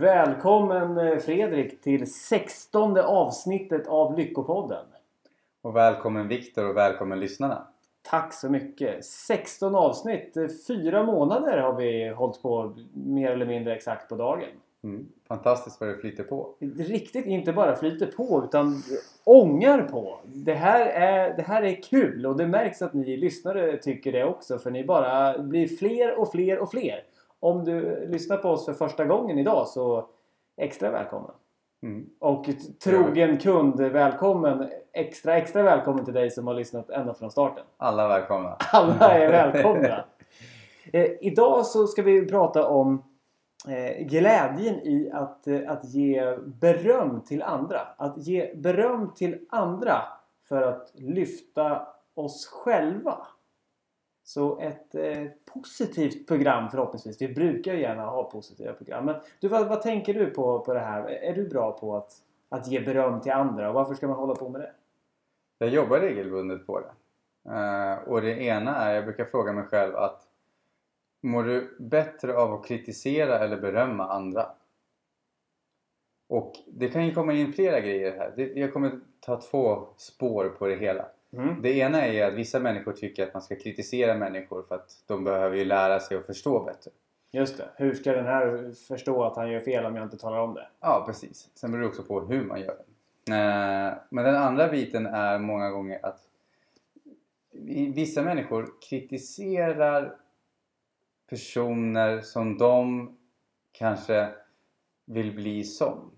Välkommen eh, Fredrik till 16 avsnittet av Lyckopodden. Och välkommen Viktor och välkommen lyssnarna. Tack så mycket! 16 avsnitt, eh, fyra månader har vi hållit på mer eller mindre exakt på dagen. Mm. Fantastiskt vad det flyter på. Riktigt inte bara flyter på utan ångar på. Det här, är, det här är kul och det märks att ni lyssnare tycker det också för ni bara blir fler och fler och fler. Om du lyssnar på oss för första gången idag så extra välkommen. Mm. Och trogen kund välkommen. Extra extra välkommen till dig som har lyssnat ända från starten. Alla välkomna. Alla är välkomna. eh, idag så ska vi prata om eh, glädjen i att, eh, att ge beröm till andra. Att ge beröm till andra för att lyfta oss själva. Så ett eh, positivt program förhoppningsvis. Vi brukar ju gärna ha positiva program. Men du, vad, vad, tänker du på, på det här? Är du bra på att, att ge beröm till andra? Och varför ska man hålla på med det? Jag jobbar regelbundet på det. Uh, och det ena är, jag brukar fråga mig själv att Mår du bättre av att kritisera eller berömma andra? Och det kan ju komma in flera grejer här. Jag kommer ta två spår på det hela. Mm. Det ena är att vissa människor tycker att man ska kritisera människor för att de behöver ju lära sig att förstå bättre. Just det. Hur ska den här förstå att han gör fel om jag inte talar om det? Ja, precis. Sen beror det också på hur man gör det. Eh, men den andra biten är många gånger att vissa människor kritiserar personer som de kanske vill bli som.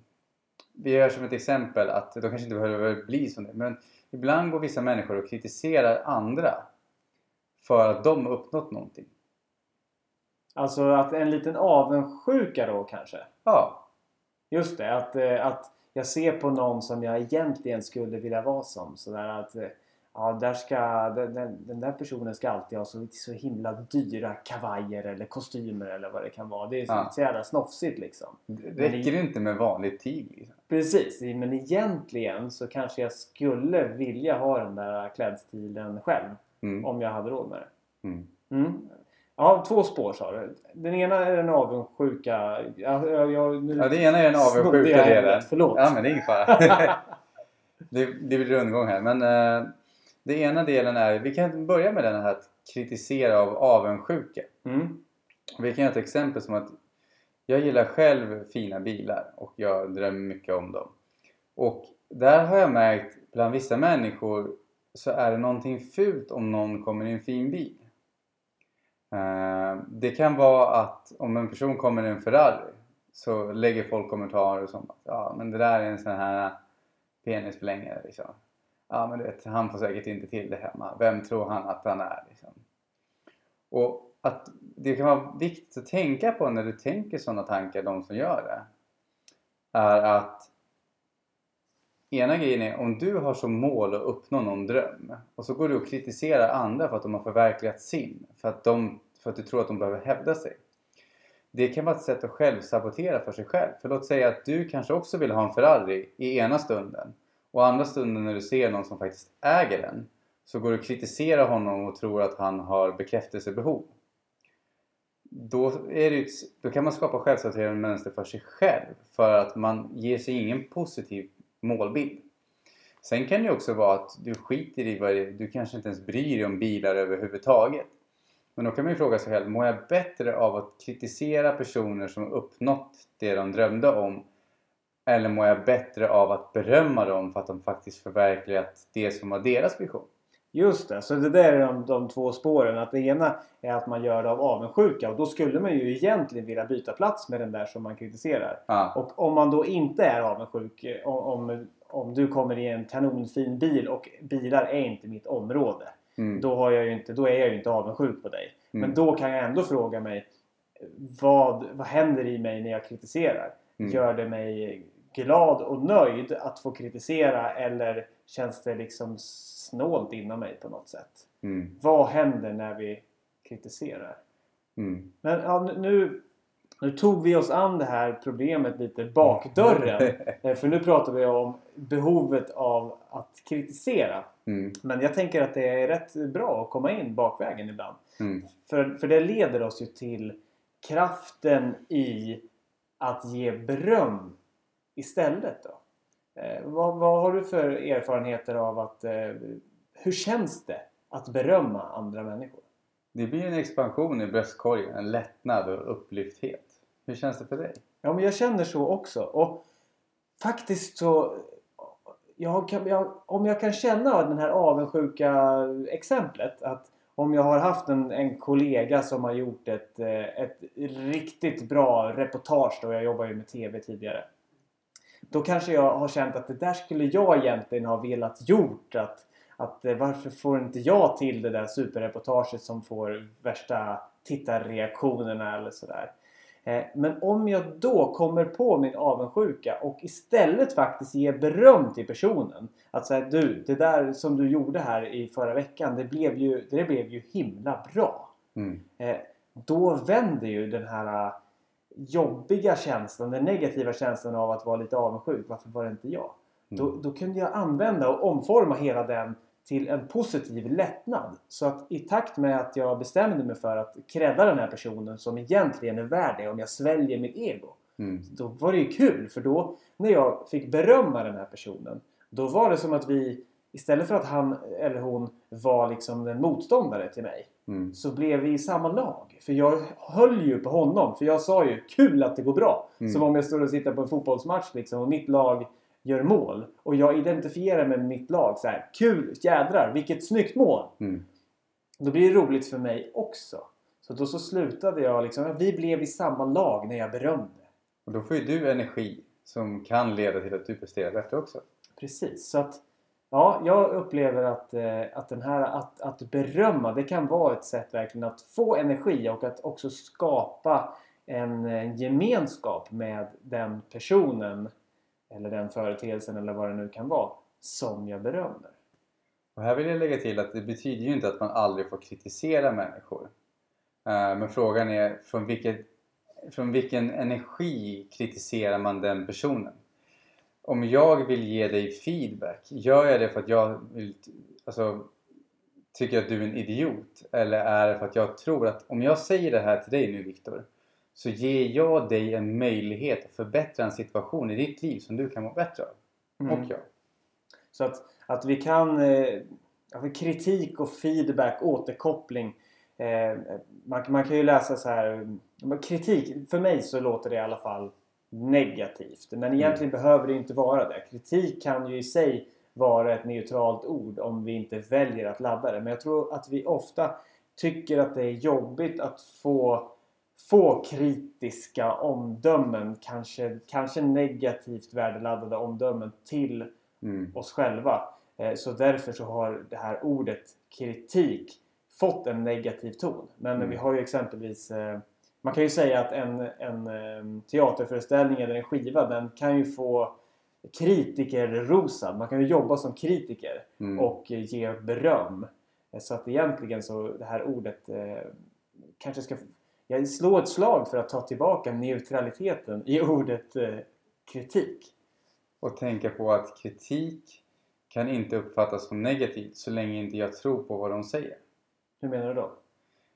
Vi gör som ett exempel att de kanske inte behöver bli som det men ibland går vissa människor och kritiserar andra för att de har uppnått någonting. Alltså att en liten avundsjuka då kanske? Ja. Just det, att, eh, att jag ser på någon som jag egentligen skulle vilja vara som. Sådär att eh, ja, där ska, den, den, där personen ska alltid ha så, så himla dyra kavajer eller kostymer eller vad det kan vara. Det är så, ja. så jävla snofsigt liksom. Det räcker det inte med vanligt tyg liksom. Precis, men egentligen så kanske jag skulle vilja ha den där klädstilen själv. Mm. Om jag hade råd med det. Mm. Mm. Ja, två spår sa du. Den ena är den avundsjuka. Jag, jag, nu ja, det ena är den avundsjuka delen. Förlåt. Ja, men det är ingen fara. det, det blir rundgång här. Men uh, det ena delen är, vi kan börja med den här att kritisera av avundsjuka. Mm. Vi kan göra ett exempel som att jag gillar själv fina bilar och jag drömmer mycket om dem. Och där har jag märkt bland vissa människor så är det någonting fult om någon kommer i en fin bil. Uh, det kan vara att om en person kommer i en Ferrari så lägger folk kommentarer som att ja men det där är en sån här penisförlängare liksom ja men du vet, han får säkert inte till det hemma. Vem tror han att han är? Liksom. Och att det kan vara viktigt att tänka på när du tänker sådana tankar, de som gör det, är att ena grejen är om du har som mål att uppnå någon dröm och så går du och kritiserar andra för att de har förverkligat sin, för att, de, för att du tror att de behöver hävda sig. Det kan vara ett sätt att självsabotera för sig själv. För låt säga att du kanske också vill ha en Ferrari i ena stunden och andra stunden när du ser någon som faktiskt äger den så går du och kritiserar honom och tror att han har bekräftelsebehov. Då, är det, då kan man skapa självsorterande mönster för sig själv för att man ger sig ingen positiv målbild. Sen kan det också vara att du skiter i vad det, du kanske inte ens bryr dig om bilar överhuvudtaget. Men då kan man ju fråga sig själv, mår jag bättre av att kritisera personer som uppnått det de drömde om eller mår jag bättre av att berömma dem för att de faktiskt förverkligat det som var deras vision? Just det, så det där är de, de två spåren. Att det ena är att man gör det av avundsjuka och då skulle man ju egentligen vilja byta plats med den där som man kritiserar. Ah. Och om man då inte är avundsjuk, om, om, om du kommer i en kanonfin bil och bilar är inte mitt område. Mm. Då, har jag ju inte, då är jag ju inte avundsjuk på dig. Mm. Men då kan jag ändå fråga mig vad, vad händer i mig när jag kritiserar? Mm. Gör det mig glad och nöjd att få kritisera eller känns det liksom snålt inom mig på något sätt? Mm. Vad händer när vi kritiserar? Mm. Men ja, nu, nu tog vi oss an det här problemet lite bakdörren. Eh, för nu pratar vi om behovet av att kritisera. Mm. Men jag tänker att det är rätt bra att komma in bakvägen ibland. Mm. För, för det leder oss ju till kraften i att ge beröm istället då? Eh, vad, vad har du för erfarenheter av att... Eh, hur känns det att berömma andra människor? Det blir en expansion i bröstkorgen, en lättnad och upplyfthet. Hur känns det för dig? Ja, men jag känner så också. Och faktiskt så... Jag kan, jag, om jag kan känna den här avundsjuka exemplet att om jag har haft en, en kollega som har gjort ett, eh, ett riktigt bra reportage då jag jobbar ju med TV tidigare. Då kanske jag har känt att det där skulle jag egentligen ha velat gjort. Att, att eh, varför får inte jag till det där superreportaget som får värsta tittarreaktionerna eller sådär. Eh, men om jag då kommer på min avundsjuka och istället faktiskt ger beröm till personen. Att säga du, det där som du gjorde här i förra veckan det blev ju, det blev ju himla bra. Mm. Eh, då vänder ju den här jobbiga känslan, den negativa känslan av att vara lite avundsjuk. Varför var det inte jag? Mm. Då, då kunde jag använda och omforma hela den till en positiv lättnad. Så att i takt med att jag bestämde mig för att credda den här personen som egentligen är värd det om jag sväljer mitt ego. Mm. Då var det ju kul för då när jag fick berömma den här personen då var det som att vi istället för att han eller hon var liksom en motståndare till mig Mm. så blev vi i samma lag. För jag höll ju på honom. För jag sa ju kul att det går bra. Mm. Som om jag står och sitter på en fotbollsmatch liksom och mitt lag gör mål. Och jag identifierar mig med mitt lag. Så här, kul, jädrar, vilket snyggt mål! Mm. Då blir det roligt för mig också. Så då så slutade jag liksom, vi blev i samma lag när jag berömde. Och då får ju du energi som kan leda till att du presterar bättre också. Precis, så att ja, jag upplever att, eh, att den här att, att berömma det kan vara ett sätt verkligen att få energi och att också skapa en, gemenskap med den personen eller den företeelsen eller vad det nu kan vara som jag berömmer. Och här vill jag lägga till att det betyder ju inte att man aldrig får kritisera människor. Eh, men frågan är från, vilket, från vilken energi kritiserar man den personen? Om jag vill ge dig feedback, gör jag det för att jag vill, alltså, tycker att du är en idiot? Eller är det för att jag tror att om jag säger det här till dig nu Viktor så ger jag dig en möjlighet att förbättra en situation i ditt liv som du kan må bättre av. Mm. Och jag. Så att, att vi kan... Eh, kritik och feedback, återkoppling. Eh, man, man kan ju läsa så här... Kritik, för mig så låter det i alla fall negativt. Men egentligen behöver det inte vara det. Kritik kan ju i sig vara ett neutralt ord om vi inte väljer att ladda det. Men jag tror att vi ofta tycker att det är jobbigt att få få kritiska omdömen, kanske, kanske negativt värdeladdade omdömen till Mm. oss själva. Eh, Så därför så har det här ordet kritik fått en negativ ton. Men Mm. vi har ju exempelvis eh, man kan ju säga att en, en eh, teaterföreställning eller en skiva den kan ju få kritikerrosad. Man kan ju jobba som kritiker Mm. och eh, ge beröm. Eh, Så att egentligen så det här ordet eh, kanske ska jag slår ett slag för att ta tillbaka neutraliteten i ordet eh, kritik. Och tänka på att kritik kan inte uppfattas som negativt så länge inte jag tror på vad de säger. Hur menar du då?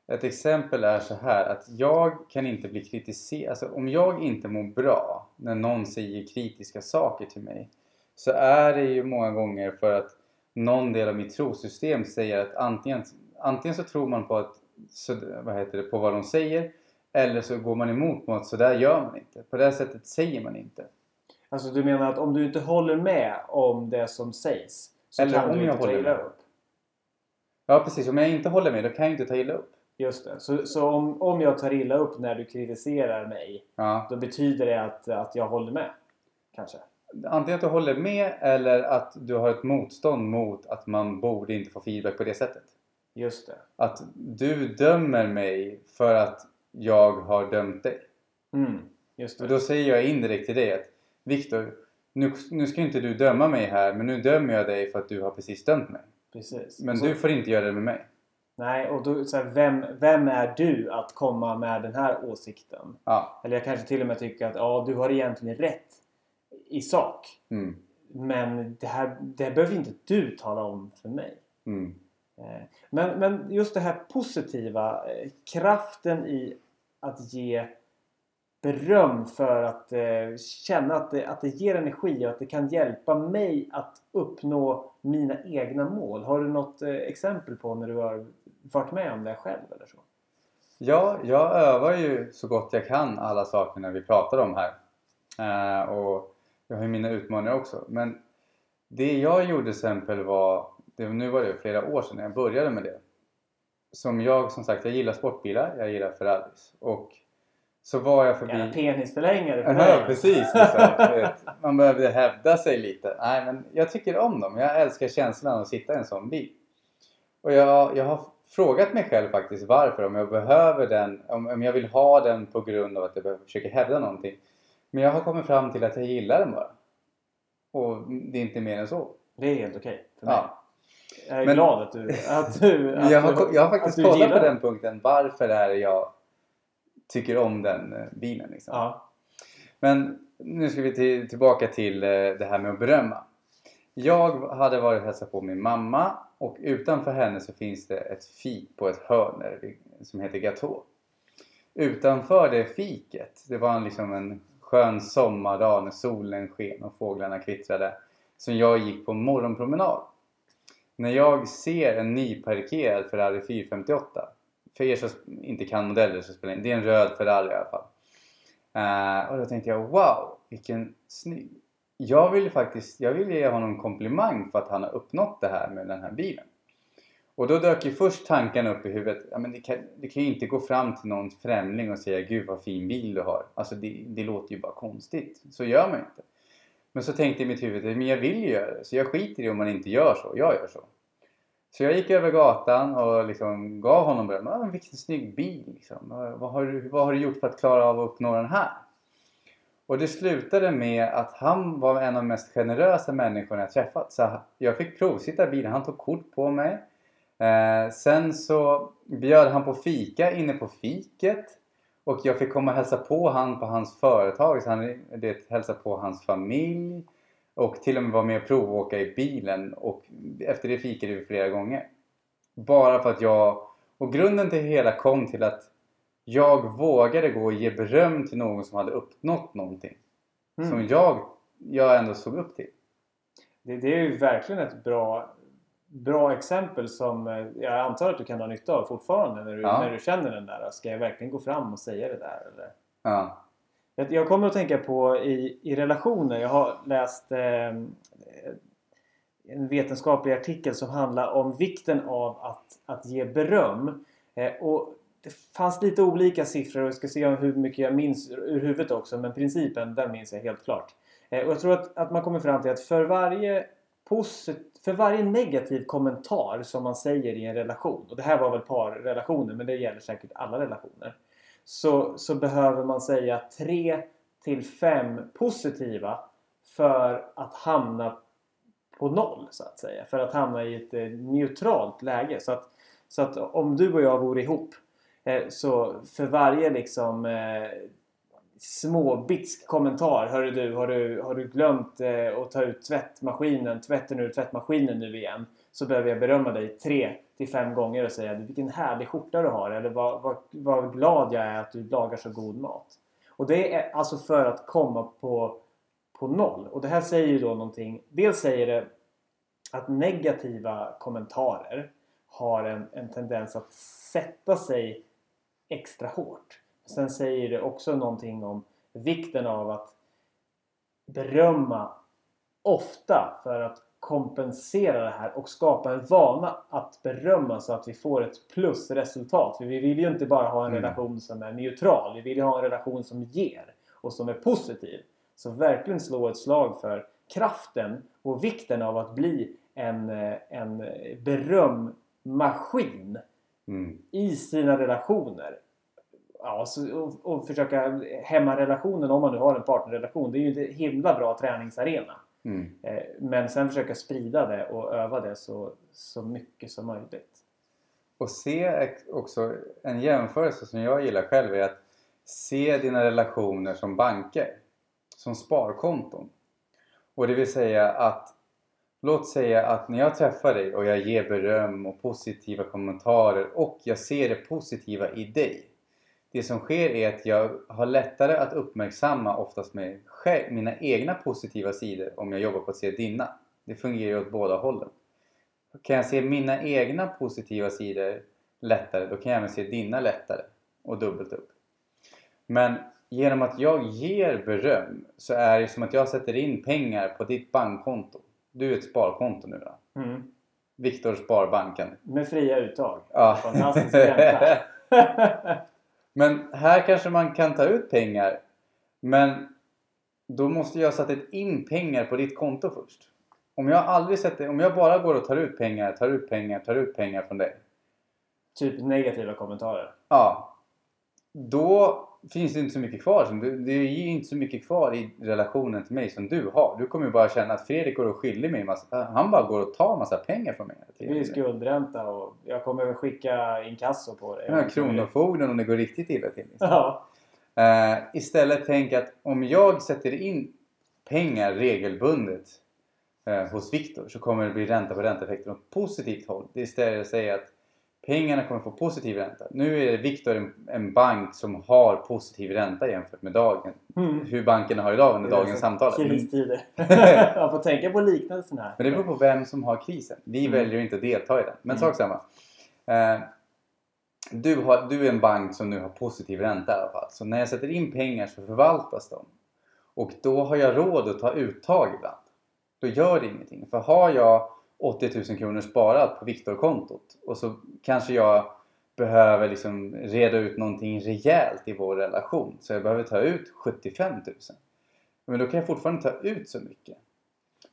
Ett exempel är så här att jag kan inte bli kritiserad. Alltså om jag inte mår bra när någon säger kritiska saker till mig så är det ju många gånger för att någon del av mitt trosystem säger att antingen, antingen så tror man på att så, vad heter det, på vad de säger eller så går man emot på att så där gör man inte. På det sättet säger man inte. Alltså du menar att om du inte håller med om det som sägs så Eller kan om du jag inte ta håller illa med. upp? Ja precis, om jag inte håller med då kan jag inte ta illa upp. Just det. Så, så om, om jag tar illa upp när du kritiserar mig Ja. då betyder det att, att jag håller med? Kanske? Antingen att du håller med eller att du har ett motstånd mot att man borde inte få feedback på det sättet. Just det. Att du dömer mig för att jag har dömt dig. Mm. Just Och det. då säger jag indirekt till dig att Viktor, nu, nu ska inte du döma mig här men nu dömer jag dig för att du har precis dömt mig. Precis. Men så, du får inte göra det med mig. Nej, och då, så här, vem, vem är du att komma med den här åsikten? Ja. Eller jag kanske till och med tycker att ja, du har egentligen rätt i sak. Mm. Men det här det här behöver inte du tala om för mig. Mm. Eh, Men, men just det här positiva, eh, kraften i att ge beröm för att eh, känna att det, att det ger energi och att det kan hjälpa mig att uppnå mina egna mål. Har du något eh, exempel på när du har varit med om det själv eller så? Ja, jag övar ju så gott jag kan alla sakerna vi pratar om här. Eh, och jag har ju mina utmaningar också. Men det jag gjorde till exempel var, det, nu var det flera år sedan jag började med det. Som jag, som sagt, jag gillar sportbilar, jag gillar Ferraris. Och så var jag förbi... Gärna penisförlängare för Ja, mig. precis. Liksom. Man behövde hävda sig lite. Nej, men jag tycker om dem. Jag älskar känslan av att sitta i en sån bil. Och jag, jag har frågat mig själv faktiskt varför. Om jag behöver den. Om, om jag vill ha den på grund av att jag försöka hävda någonting. Men jag har kommit fram till att jag gillar den bara. Och det är inte mer än så. Det är helt okej för mig. Ja. Jag är Men- glad att du... Att du att Jag har, jag har faktiskt kollat på den punkten. Varför är jag tycker om den eh, bilen. Liksom. Ja. Men nu ska vi till, tillbaka till eh, det här med att berömma. Jag hade varit och hälsat på min mamma och utanför henne så finns det ett fik på ett hörn som heter Gatå. Utanför det fiket, det var en, liksom en skön sommardag när solen sken och fåglarna kvittrade. Som jag gick på morgonpromenad. När jag ser en nyparkerad Ferrari 458. För er som inte kan modeller så spelar det. Det är en röd Ferrari i alla fall. Uh, och då tänkte jag wow, vilken snygg. Jag vill faktiskt jag vill ge honom en komplimang för att han har uppnått det här med den här bilen. Och då dök ju först tanken upp i huvudet. Ja, men det, kan, det kan ju inte gå fram till någon främling och säga Gud vad fin bil du har. Alltså det, det låter ju bara konstigt. Så gör man inte. Men så tänkte jag i mitt huvud, men jag vill ju göra det. Så jag skiter i om man inte gör så. Jag gör så. Så jag gick över gatan och liksom gav honom beröm. Ah, vilken snygg bil! Liksom. "Vad- har du, vad har du gjort för att klara av att uppnå den här? Och det slutade med att han var en av de mest generösa människorna jag träffat. Så jag fick provsitta bilen. Han tog kort på mig. Eh, sen så bjöd han på fika inne på fiket. Och jag fick komma och hälsa på han på hans företag. Så han det, hälsa på hans familj. Och till och med vara med och provåka i bilen. Och efter det fikade vi flera gånger. Bara för att jag... Och grunden till hela kom till att jag vågade gå och ge beröm till någon som hade uppnått någonting. Mm. Som jag, jag ändå såg upp till. Det, det är ju verkligen ett bra, bra exempel som eh, jag antar att du kan ha nytta av fortfarande när du, Ja. när du känner den där. Ska jag verkligen gå fram och säga det där? Eller? Ja. Jag- kommer att tänka på i, i relationer. Jag har läst eh, en vetenskaplig artikel som handlar om vikten av att, att ge beröm. Eh, och det fanns lite olika siffror och jag ska se hur mycket jag minns ur huvudet också. Men principen den minns jag helt klart. Eh, och jag tror att, att man kommer fram till att för varje, posit- för varje negativ kommentar som man säger i en relation. Och det här var väl parrelationer men det gäller säkert alla relationer så, så behöver man säga 3 till 5 positiva för att hamna på noll så att säga. För att hamna i ett eh, neutralt läge. Så att, så att om du och jag vore ihop eh, så för varje liksom eh, småbitsk kommentar. Hörru du, har du, har du glömt eh, att ta ut tvättmaskinen, tvätten ur tvättmaskinen nu igen? Så behöver jag berömma dig tre till fem gånger och säga vilken härlig skjorta du har eller vad, vad, vad glad jag är att du lagar så god mat. Och det är alltså för att komma på, på noll. Och det här säger ju då någonting. Dels säger det att negativa kommentarer har en, en tendens att sätta sig extra hårt. Sen säger det också någonting om vikten av att berömma ofta för att kompensera det här och skapa en vana att berömma så att vi får ett plusresultat. För vi vill ju inte bara ha en Mm. relation som är neutral. Vi vill ju ha en relation som ger och som är positiv. Så verkligen slå ett slag för kraften och vikten av att bli en, eh, en berömmaskin Mm. i sina relationer. Ja, så, och, och försöka hämma relationen om man nu har en partnerrelation. Det är ju en himla bra träningsarena. Mm. Eh, Men sen försöka sprida det och öva det så, så mycket som möjligt. Och se också en jämförelse som jag gillar själv är att se dina relationer som banker. Som sparkonton. Och det vill säga att Låt säga att när jag träffar dig och jag ger beröm och positiva kommentarer och jag ser det positiva i dig. Det som sker är att jag har lättare att uppmärksamma oftast med själv, mina egna positiva sidor om jag jobbar på att se dina. Det fungerar ju åt båda hållen. Kan jag se mina egna positiva sidor lättare, då kan jag även se dina lättare och dubbelt upp. Men genom att jag ger beröm så är det som att jag sätter in pengar på ditt bankkonto. Du är ett sparkonto nu då. Mm. Viktor Sparbanken. Med fria uttag. Ja. Fantastisk ränta. Men här kanske man kan ta ut pengar. Men då måste jag sätta in pengar på ditt konto först. Om jag aldrig sätter, om jag bara går och tar ut pengar, tar ut pengar, tar ut pengar från dig. typ negativa kommentarer. Ja. Då finns det inte så mycket kvar. Det ger inte så mycket kvar i relationen till mig som du har. Du kommer ju bara känna att Fredrik går och skyldig mig massa, Han bara går och tar massa pengar från mig. Det blir skuldränta och jag kommer skicka inkasso på dig. Ja, Kronofogden om det går riktigt illa till. Liksom. Ja. Eh, istället tänk att om jag sätter in pengar regelbundet eh, hos Viktor så kommer det bli ränta på ränta-effekter åt positivt håll. Det är istället att säga att pengarna kommer få positiv ränta. Nu är Viktor en, en bank som har positiv ränta jämfört med dagen. Mm. Hur bankerna har idag under dagens samtal. Men Kristider. Man får tänka på liknelsen här. det beror på vem som har krisen. Vi Mm. väljer inte att delta i den. Men Mm. sak samma. Eh, du, har, du är en bank som nu har positiv ränta i alla fall. Så när jag sätter in pengar så förvaltas de. Och då har jag råd att ta uttag ibland. Då gör det ingenting. För har jag 80 000 kronor sparat på Viktor-kontot och så kanske jag behöver liksom reda ut någonting rejält i vår relation. Så jag behöver ta ut 75 000. Men då kan jag fortfarande ta ut så mycket.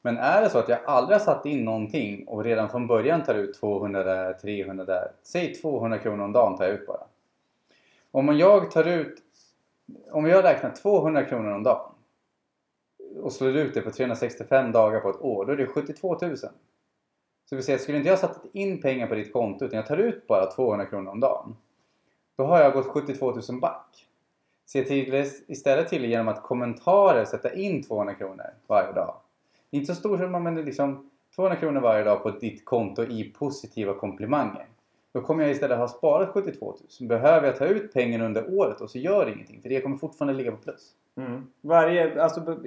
Men är det så att jag aldrig har satt in någonting och redan från början tar ut 200 där, 300 där. Säg 200 kronor om dagen tar jag ut bara. Om jag tar ut... Om jag räknar 200 kronor om dagen och slår ut det på 365 dagar på ett år, då är det 72 000. Så vi säger, skulle inte jag satt in pengar på ditt konto utan jag tar ut bara 200 kronor om dagen. Då har jag gått 72 000 back. Se till, istället till genom att kommentarer sätta in 200 kronor varje dag. Det är inte så stor summa men det är liksom 200 kronor varje dag på ditt konto i positiva komplimanger. Då kommer jag istället ha sparat 72 000. Behöver jag ta ut pengarna under året och så gör det ingenting för det kommer fortfarande ligga på plus. Mm. Varje, alltså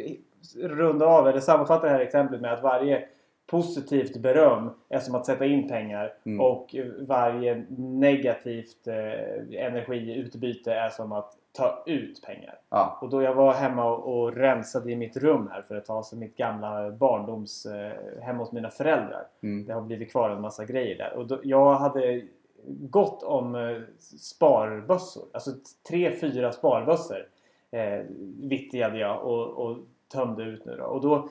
runda av eller sammanfatta det här exemplet med att varje positivt beröm är som att sätta in pengar Mm. och varje negativt eh, energiutbyte är som att ta ut pengar. Ja, Och då jag var hemma och, och rensade i mitt rum här för ett tag sedan, mitt gamla barndoms eh, hemma hos mina föräldrar. mm. Det har blivit kvar en massa grejer där. Och då, jag hade gått om eh, sparbössor. Alltså tre, fyra sparbössor eh, vittjade jag och, och tömde ut nu då. Och då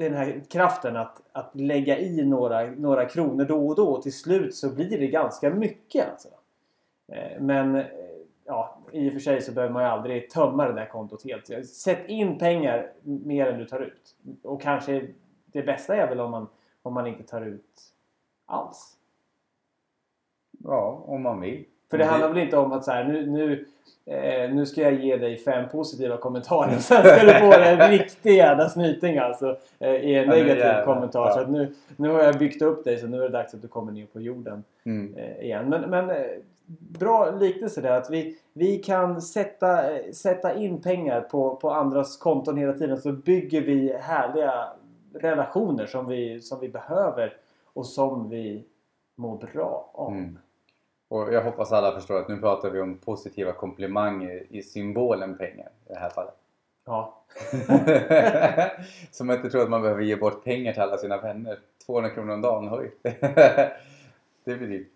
den här kraften att, att lägga i några, några kronor då och då. och Till slut så blir det ganska mycket alltså. Eh, men eh, ja, i och för sig så behöver man ju aldrig tömma det där kontot helt. Sätt in pengar mer än du tar ut. Och kanske det bästa är väl om man, om man inte tar ut alls. ja om man vill. För det handlar väl inte om att så här, nu, nu, eh, nu ska jag ge dig fem positiva kommentarer och sen ska du få en riktig jävla snyting alltså. Eh, I en Ja, negativ jävlar. kommentar. Ja. Så att nu, nu har jag byggt upp dig så nu är det dags att du kommer ner på jorden Mm. eh, igen. Men, men eh, bra liknelse där att vi, vi kan sätta, eh, sätta in pengar på, på andras konton hela tiden så bygger vi härliga relationer som vi, som vi behöver och som vi mår bra av. Mm. Och jag hoppas alla förstår att nu pratar vi om positiva komplimanger i symbolen pengar i det här fallet. Ja. Så man inte tror att man behöver ge bort pengar till alla sina vänner. 200 kronor om dagen, oj. det blir dyrt.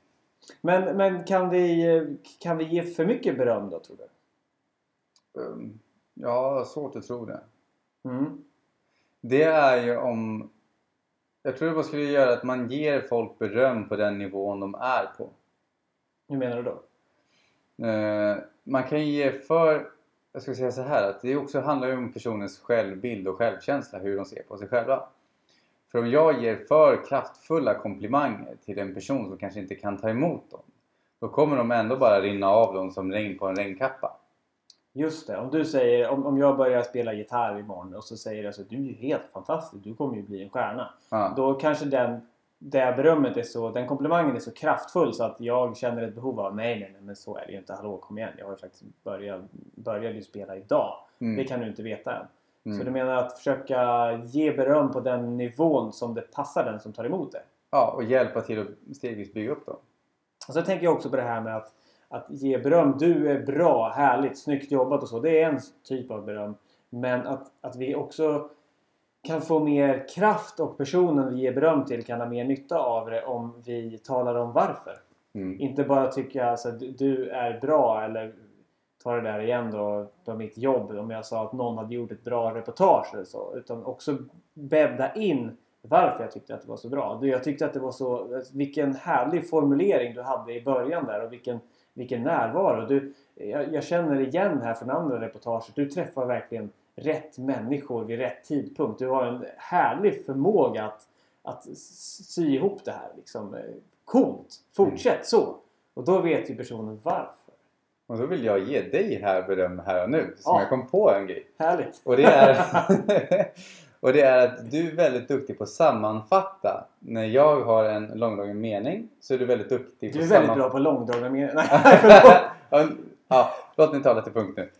Men, men kan, vi, kan vi ge för mycket beröm då tror du? Um, Ja, svårt att tro det. Mm. Det är ju om... Jag tror det bara skulle göra att man ger folk beröm på den nivån de är på. Hur menar du då? Eh, man kan ju ge för... Jag ska säga så här att det också handlar ju om personens självbild och självkänsla, hur de ser på sig själva. För om jag ger för kraftfulla komplimanger till en person som kanske inte kan ta emot dem, då kommer de ändå bara rinna av dem som regn på en regnkappa. Just det, om du säger om, om jag börjar spela gitarr imorgon och så säger jag så att du är ju helt fantastisk, du kommer ju bli en stjärna. Ja. Då kanske den det berömmet är så, den komplimangen är så kraftfull så att jag känner ett behov av nej, nej, nej, men så är det ju inte. Hallå, kom igen. Jag har ju faktiskt börjat, började ju spela idag. Mm. Det kan du inte veta än. Mm. Så du menar att försöka ge beröm på den nivån som det passar den som tar emot det? Ja, och hjälpa till att stegvis bygga upp dem. Och så tänker jag också på det här med att, att ge beröm. Du är bra, härligt, snyggt jobbat och så. Det är en typ av beröm. Men att, att vi också kan få mer kraft och personen vi ger beröm till kan ha mer nytta av det om vi talar om varför. Mm. Inte bara tycka alltså, du, du är bra eller ta det där igen då på mitt jobb om jag sa att någon hade gjort ett bra reportage eller så. Utan också bädda in varför jag tyckte att det var så bra. Du, Jag tyckte att det var så... Vilken härlig formulering du hade i början där och vilken, vilken närvaro. Du, jag, jag känner igen här från andra reportage. Du träffar verkligen rätt människor vid rätt tidpunkt. Du har en härlig förmåga att, att sy ihop det här. Liksom. Coolt! Fortsätt så! Och då vet ju personen varför. Och då vill jag ge dig här beröm här och nu. Som Ja. jag kom på en grej. Härligt! Och det är, och det är att du är väldigt duktig på att sammanfatta. När jag har en långdragen mening så är du väldigt duktig på Du är väldigt bra på långdragna meningar. Ja, låt mig tala till punkt nu.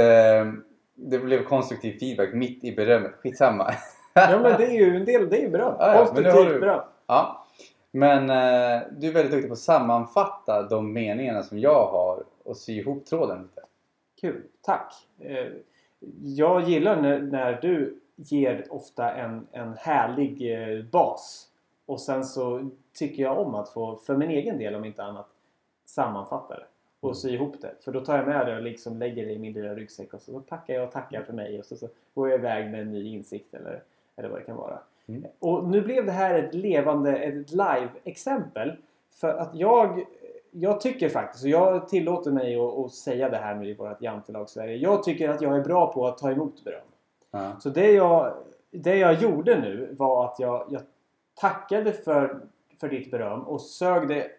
Ehm, det blev konstruktiv feedback mitt i berömmet. Skitsamma. Ja men det är ju en del, det är ju beröm. Ja, ja, Konstruktivt du- beröm. Ja. Men eh, du är väldigt duktig på att sammanfatta de meningarna som jag har och sy ihop tråden lite. Kul, tack! Eh, Jag gillar när, när du ger ofta en, en härlig eh, bas. Och sen så tycker jag om att få, för min egen del om inte annat, sammanfatta det. Och Mm. sy ihop det. För då tar jag med det och liksom lägger det i min lilla ryggsäck. Och så tackar jag och tackar för mig. Och så, så går jag iväg med en ny insikt eller, eller vad det kan vara. Mm. Och nu blev det här ett levande, ett live-exempel. För att jag, jag tycker faktiskt, och jag tillåter mig att, att säga det här nu i vårt jantelag Sverige. Jag tycker att jag är bra på att ta emot beröm. Ja. Så det jag, det jag gjorde nu var att jag, jag tackade för, för ditt beröm och sög det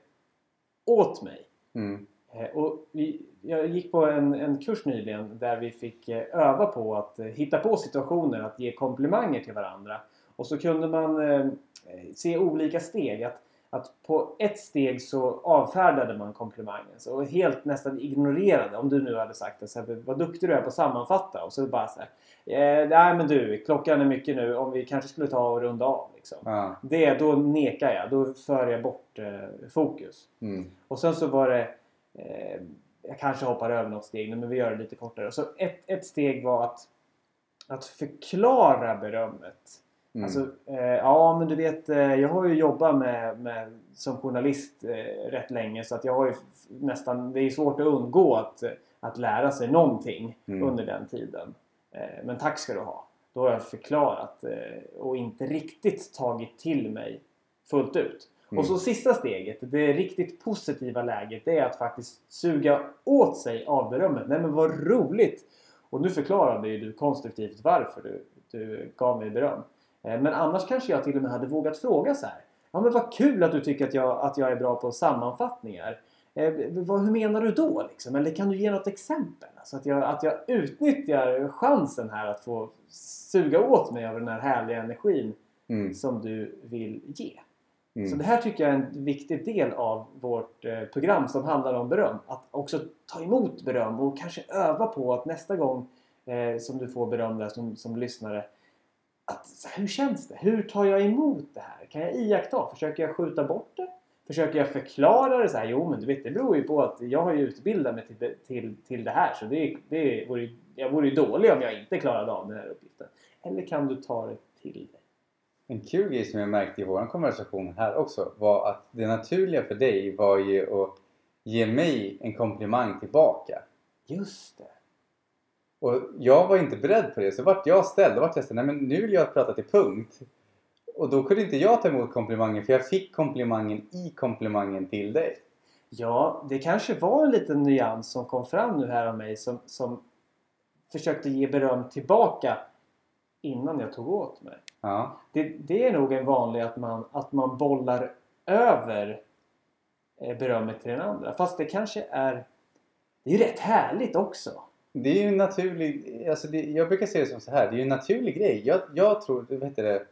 åt mig. Mm. Eh, Och vi, jag gick på en, en kurs nyligen där vi fick eh, öva på att eh, hitta på situationer att ge komplimanger till varandra. Och så kunde man se olika steg. Att, att på ett steg så avfärdade man komplimangen. Så helt nästan ignorerade. Om du nu hade sagt att så här, vad duktig du är på att sammanfatta. Och så bara så här. Eh, nej men du, klockan är mycket nu. Om vi kanske skulle ta och runda av. Liksom. Ja. Det, då nekar jag. Då för jag bort eh, fokus. Mm. Och sen så var det... Eh, jag kanske hoppar över något steg nu men vi gör det lite kortare. Så ett, ett steg var att, att förklara berömmet. Mm. Alltså, eh, ja men du vet, eh, jag har ju jobbat med, med, som journalist eh, rätt länge så att jag har ju nästan, det är svårt att undgå att, att lära sig någonting Mm. under den tiden. Eh, men tack ska du ha. Då har jag förklarat eh, och inte riktigt tagit till mig fullt ut. Mm. Och så sista steget, det riktigt positiva läget, det är att faktiskt suga åt sig av berömmet. Nej men vad roligt! Och nu förklarade ju du konstruktivt varför du, du gav mig beröm. Eh, Men annars kanske jag till och med hade vågat fråga så här. Ja men vad kul att du tycker att jag, att jag är bra på sammanfattningar. Eh, vad, hur menar du då liksom? Eller kan du ge något exempel? Alltså att, jag, att jag utnyttjar chansen här att få suga åt mig av den här härliga energin Mm. som du vill ge. Mm. Så det här tycker jag är en viktig del av vårt eh, program som handlar om beröm. Att också ta emot beröm och kanske öva på att nästa gång eh, som du får beröm där som, som lyssnare. Att, så hur känns det? Hur tar jag emot det här? Kan jag iaktta? Försöker jag skjuta bort det? Försöker jag förklara det så här? Jo men du vet det beror ju på att jag har ju utbildat mig till, till, till det här. Så det, det vore, ju- jag vore ju dålig om jag inte klarade av den här uppgiften. Eller kan du ta det till dig? En kul grej som jag märkte i vår konversation här också var att det naturliga för dig var ju att ge mig en komplimang tillbaka. Just det. Och jag var inte beredd på det. Så vart jag ställd, vart jag så nej men nu vill jag prata till punkt. Och då kunde inte jag ta emot komplimangen för jag fick komplimangen i komplimangen till dig. Ja, det kanske var en liten nyans som kom fram nu här av mig som, som försökte ge beröm tillbaka innan jag tog åt mig. Ja. Det, det är nog en vanlig att man, att man bollar över eh, berömmet till den andra. Fast det kanske är... Det är ju rätt härligt också. Det är ju en naturlig, alltså det, jag brukar se det som så här, det är ju en naturlig grej. Jag, jag tror, vad heter det,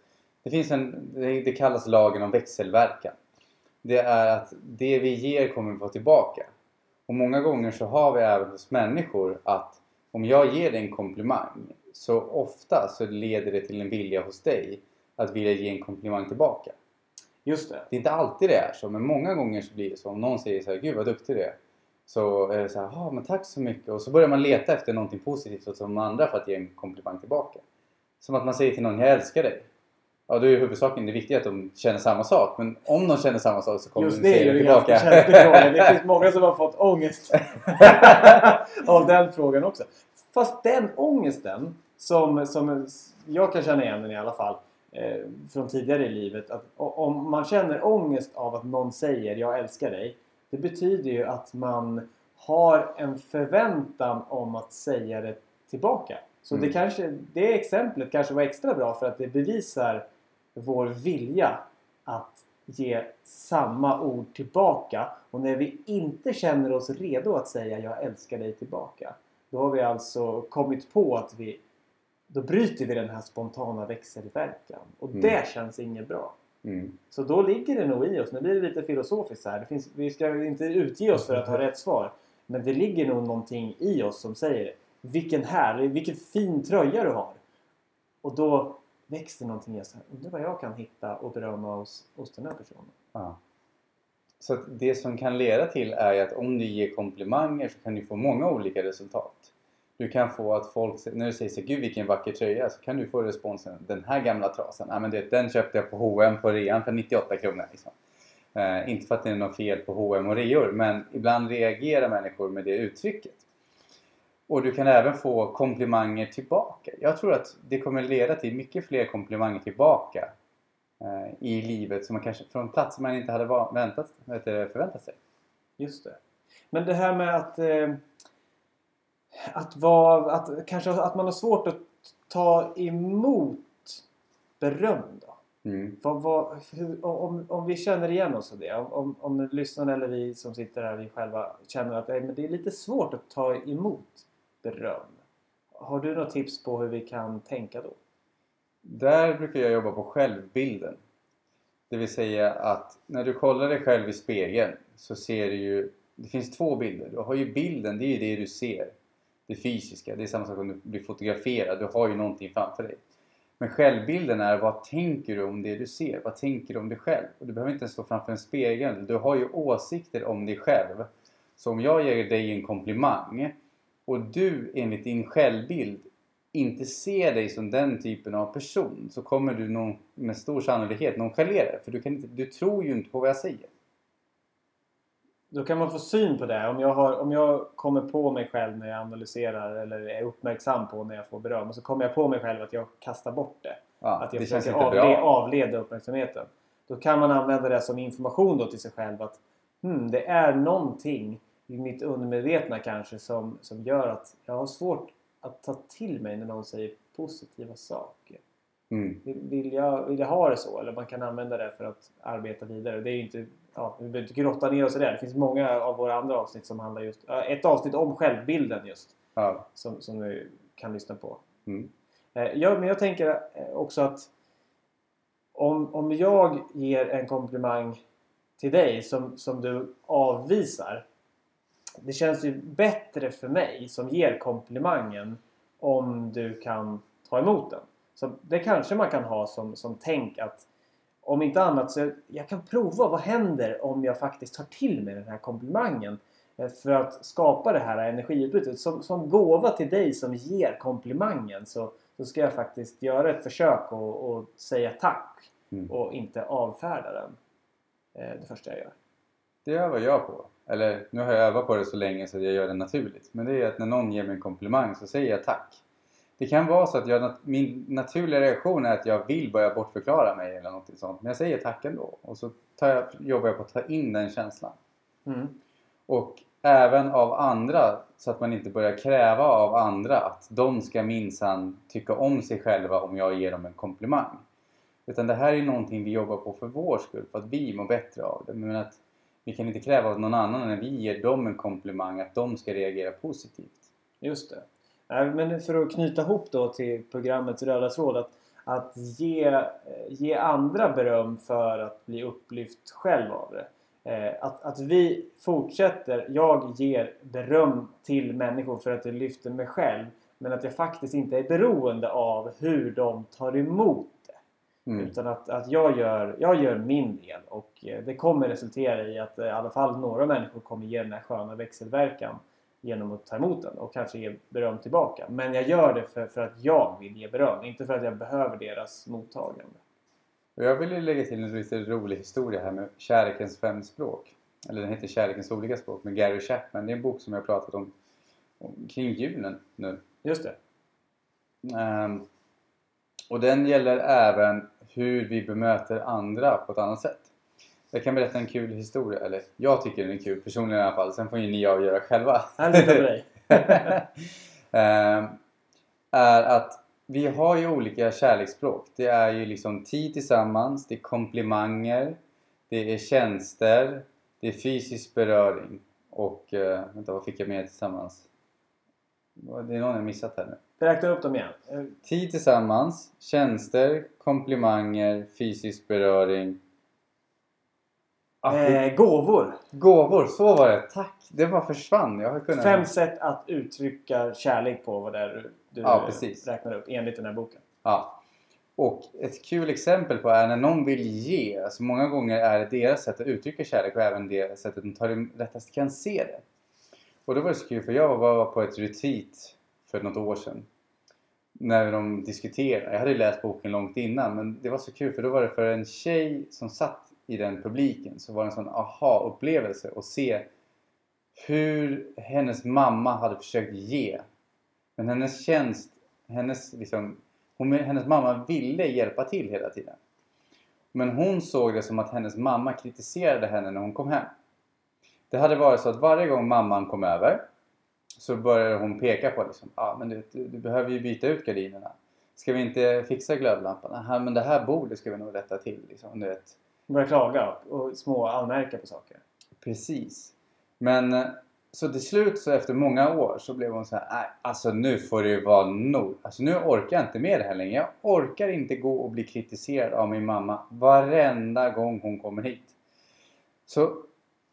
Det finns en, det, det kallas lagen om växelverkan. Det är att det vi ger kommer vi få tillbaka. Och många gånger så har vi även hos människor att om jag ger dig en komplimang så ofta så leder det till en vilja hos dig att vilja ge en komplimang tillbaka. Just det. Det är inte alltid det är så men många gånger så blir det så. Om någon säger så här, Gud vad duktig du är. Så är det så här, men tack så mycket. Och så börjar man leta efter någonting positivt hos de andra för att ge en komplimang tillbaka. Som att man säger till någon, jag älskar dig. Ja, då är ju huvudsaken det viktiga att de känner samma sak. Men om de känner samma sak så kommer Just de det är säga ju det en ganska tillbaka. känslig fråga. Det finns många som har fått ångest av den frågan också. Fast den ångesten som, som jag kan känna igen den i alla fall eh, från tidigare i livet. Att om man känner ångest av att någon säger jag älskar dig. Det betyder ju att man har en förväntan om att säga det tillbaka. Så Mm. det, kanske, det exemplet kanske var extra bra för att det bevisar vår vilja att ge samma ord tillbaka. Och när vi inte känner oss redo att säga jag älskar dig tillbaka. Då har vi alltså kommit på att vi då bryter vi den här spontana växelverkan. Och Mm. det känns inget bra. Mm. Så då ligger det nog i oss. Nu blir det lite filosofiskt här. Det finns, vi ska inte utge oss för att ha rätt svar. Men det ligger nog någonting i oss som säger Vilken härlig, vilken fin tröja du har. Och då växer någonting i oss. Undrar vad jag kan hitta och berömma hos, hos den här personen. Ja. Så att det som kan leda till är ju att om du ger komplimanger så kan du få många olika resultat. Du kan få att folk, när du säger så Gud vilken vacker tröja, så kan du få responsen Den här gamla trasan, ja, men du vet, den köpte jag på H&M på rean för 98 kronor. Liksom. Eh, inte för att det är något fel på H&M och reor, men ibland reagerar människor med det uttrycket. Och du kan även få komplimanger tillbaka. Jag tror att det kommer leda till mycket fler komplimanger tillbaka i livet som man kanske från platser man inte hade väntat, förväntat sig. Just det. Men det här med att eh, att vara, att kanske att man har svårt att ta emot beröm då. Mm. Vad, vad, hur, om, om vi känner igen oss i det. Om, om, om lyssnarna eller vi som sitter här, vi själva känner att nej, men det är lite svårt att ta emot beröm. Har du något tips på hur vi kan tänka då? Där brukar jag jobba på självbilden. Det vill säga att när du kollar dig själv i spegeln så ser du ju... Det finns två bilder. Du har ju bilden, det är ju det du ser. Det fysiska. Det är samma sak om du blir fotograferad. Du har ju någonting framför dig. Men självbilden är vad tänker du om det du ser? Vad tänker du om dig själv? Och du behöver inte ens stå framför en spegel. Du har ju åsikter om dig själv. Så om jag ger dig en komplimang och du enligt din självbild inte ser dig som den typen av person så kommer du nog med stor sannolikhet nonchalera. För du, kan inte, du tror ju inte på vad jag säger. Då kan man få syn på det. Om jag, har, om jag kommer på mig själv när jag analyserar eller är uppmärksam på när jag får beröm och så kommer jag på mig själv att jag kastar bort det. Ja, att jag det försöker avle- avleda uppmärksamheten. Då kan man använda det som information då till sig själv att hmm, det är någonting i mitt undermedvetna kanske som, som gör att jag har svårt att ta till mig när någon säger positiva saker. Mm. Vill, jag, vill jag ha det så? Eller man kan använda det för att arbeta vidare. Det är inte, ja, vi behöver inte grotta ner oss i det. Det finns många av våra andra avsnitt som handlar just... Ett avsnitt om självbilden just. Ja. Som, som du kan lyssna på. Mm. Eh, Ja, men jag tänker eh, också att om, om jag ger en komplimang till dig som, som du avvisar. Det känns ju bättre för mig som ger komplimangen om du kan ta emot den. Så det kanske man kan ha som, som tänk att om inte annat så jag kan prova vad händer om jag faktiskt tar till mig den här komplimangen. eh, För att skapa det här energiutbytet. Som, som gåva till dig som ger komplimangen så, så ska jag faktiskt göra ett försök och, och säga tack. Mm. Och inte avfärda den. Eh, Det första jag gör. Det övar jag på. Eller nu har jag övat på det så länge så jag gör det naturligt. Men det är att när någon ger mig en komplimang så säger jag tack. Det kan vara så att jag, min naturliga reaktion är att jag vill börja bortförklara mig eller något sånt. Men jag säger tack ändå. Och så jag, jobbar jag på att ta in den känslan. Mm. Och även av andra så att man inte börjar kräva av andra att de ska minsann tycka om sig själva om jag ger dem en komplimang. Utan det här är någonting vi jobbar på för vår skull, för att vi mår bättre av det. Men att vi kan inte kräva av någon annan när vi ger dem en komplimang att de ska reagera positivt. Just det. Nej, Men för att knyta ihop då till programmets röda tråd. Att, att ge, ge andra beröm för att bli upplyft själv av det. Eh, att, att vi fortsätter, jag ger beröm till människor för att det lyfter mig själv. Men att jag faktiskt inte är beroende av hur de tar emot. Mm. Utan att, att jag, gör, jag gör min del och eh, det kommer resultera i att eh, i alla fall några människor kommer ge den här sköna växelverkan genom att ta emot den och kanske ge beröm tillbaka. Men jag gör det för, för att jag vill ge beröm, inte för att jag behöver deras mottagande. Jag vill lägga till en lite rolig historia här med Kärlekens fem språk. Eller den heter Kärlekens olika språk med Gary Chapman. Det är en bok som jag pratat om, om kring julen nu. Just det. Ehm, och den gäller även hur vi bemöter andra på ett annat sätt. Jag kan berätta en kul historia, eller jag tycker den är kul personligen i alla fall. Sen får ju ni avgöra själva. Han litar på dig. Ehm, är att vi har ju olika kärleksspråk. Det är ju liksom tid tillsammans, det är komplimanger, det är tjänster, det är fysisk beröring och... Uh, vänta, vad fick jag med tillsammans? Det är någon jag missat här nu. Räkna upp dem igen. Eh, Tid tillsammans, tjänster, komplimanger, fysisk beröring. Ah, Eh, gåvor. Gåvor, så var det! Tack! Det bara försvann. Jag har kunnat... Fem sätt att uttrycka kärlek på vad det är du, Ja, precis. räknar upp enligt den här boken. Ja. Och ett kul exempel på är när någon vill ge. Alltså många gånger är det deras sätt att uttrycka kärlek och även det sättet de tar lättast kan se det. Och då var det så kul för jag var på ett retreat för något år sedan. När de diskuterade. Jag hade läst boken långt innan men det var så kul för då var det för en tjej som satt i den publiken så var det en sån aha-upplevelse att se hur hennes mamma hade försökt ge. Men hennes tjänst, hennes liksom hon, hennes mamma ville hjälpa till hela tiden. Men hon såg det som att hennes mamma kritiserade henne när hon kom hem. Det hade varit så att varje gång mamman kom över så började hon peka på liksom, ah, men du, du, du behöver ju byta ut gardinerna. Ska vi inte fixa glödlampan? Nej, men det här bordet ska vi nog rätta till. Liksom, du vet. Börja klaga och små anmärka på saker. Precis. Men eh, så till slut så efter många år så blev hon så här, nej alltså nu får det ju vara nog. Alltså nu orkar jag inte med det här längre. Jag orkar inte gå och bli kritiserad av min mamma varenda gång hon kommer hit. Så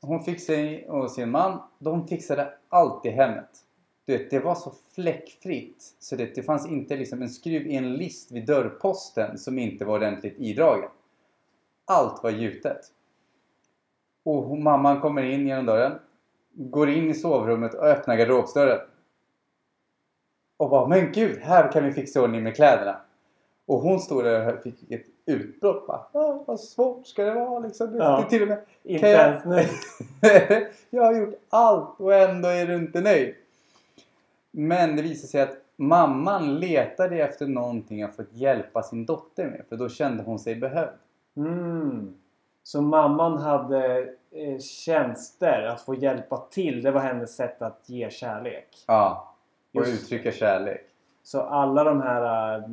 hon fick sig och sin man, de fixade allt i hemmet. Du vet, det var så fläckfritt så det, det fanns inte liksom en skruv i en list vid dörrposten som inte var ordentligt idragen. Allt var gjutet. Och mamman kommer in genom dörren, går in i sovrummet och öppnar garderobsdörren. Och bara, men gud, här kan vi fixa ordning med kläderna. Och hon stod där och fick ett utbrott. Bara, "Ah, vad svårt ska det vara liksom. Ja. det till och med Inte jag- ens nu. jag har gjort allt och ändå är du inte nöjd. Men det visade sig att mamman letade efter någonting att få hjälpa sin dotter med. För då kände hon sig behövd. Mm. Så mamman hade eh, tjänster att få hjälpa till. Det var hennes sätt att ge kärlek. Ja. Och Just. uttrycka kärlek. Så alla de här eh,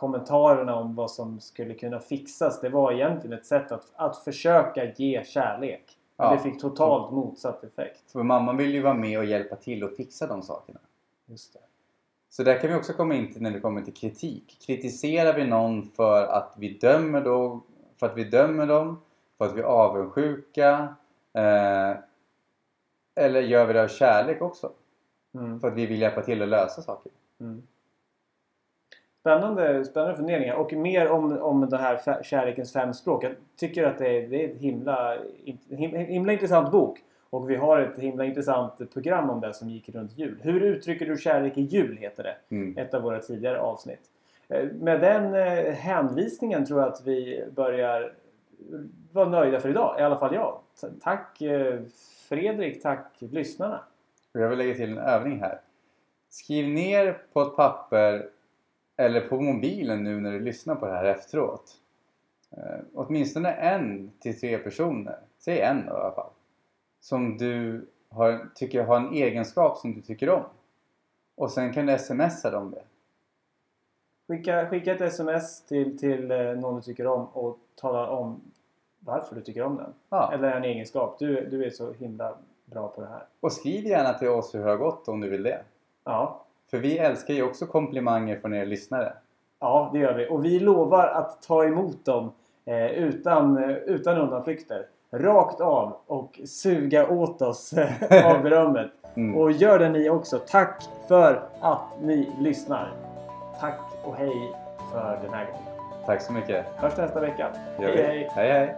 kommentarerna om vad som skulle kunna fixas. Det var egentligen ett sätt att, att försöka ge kärlek. Men Ja. Det fick totalt motsatt effekt. För mamman vill ju vara med och hjälpa till och fixa de sakerna. Just det. Så där kan vi också komma in till när det kommer till kritik. Kritiserar vi någon för att vi dömer, då, för att vi dömer dem? För att vi är avundsjuka? Eh, eller gör vi det av kärlek också? Mm. För att vi vill hjälpa till att lösa saker? Mm. Spännande, spännande funderingar. Och mer om, om det här kärlekens fem språk. Jag tycker att det är, det är ett himla, him, himla intressant bok. Och vi har ett himla intressant program om det som gick runt jul. Hur uttrycker du kärlek i jul? heter det. Mm. Ett av våra tidigare avsnitt. Eh, Med den eh, hänvisningen tror jag att vi börjar vara nöjda för idag. I alla fall jag. Tack eh, Fredrik, tack lyssnarna. Jag vill lägga till en övning här. Skriv ner på ett papper eller på mobilen nu när du lyssnar på det här efteråt. Eh, åtminstone en till tre personer, säg en då i alla fall. Som du har, tycker har en egenskap som du tycker om. Och sen kan du smsa dem det. Skicka, skicka ett sms till, till eh, någon du tycker om och tala om varför du tycker om den. Ja. Eller en egenskap. Du, du är så himla bra på det här. Och skriv gärna till oss hur det har gått om du vill det. Ja, För vi älskar ju också komplimanger från er lyssnare. Ja, det gör vi. Och vi lovar att ta emot dem eh, utan, eh, utan undanflykter. Rakt av och suga åt oss eh, av berömmet. Mm. Och gör det ni också. Tack för att ni lyssnar. Tack och hej för den här gången. Tack så mycket. Hörs nästa vecka. Vi. Hej hej! hej, hej.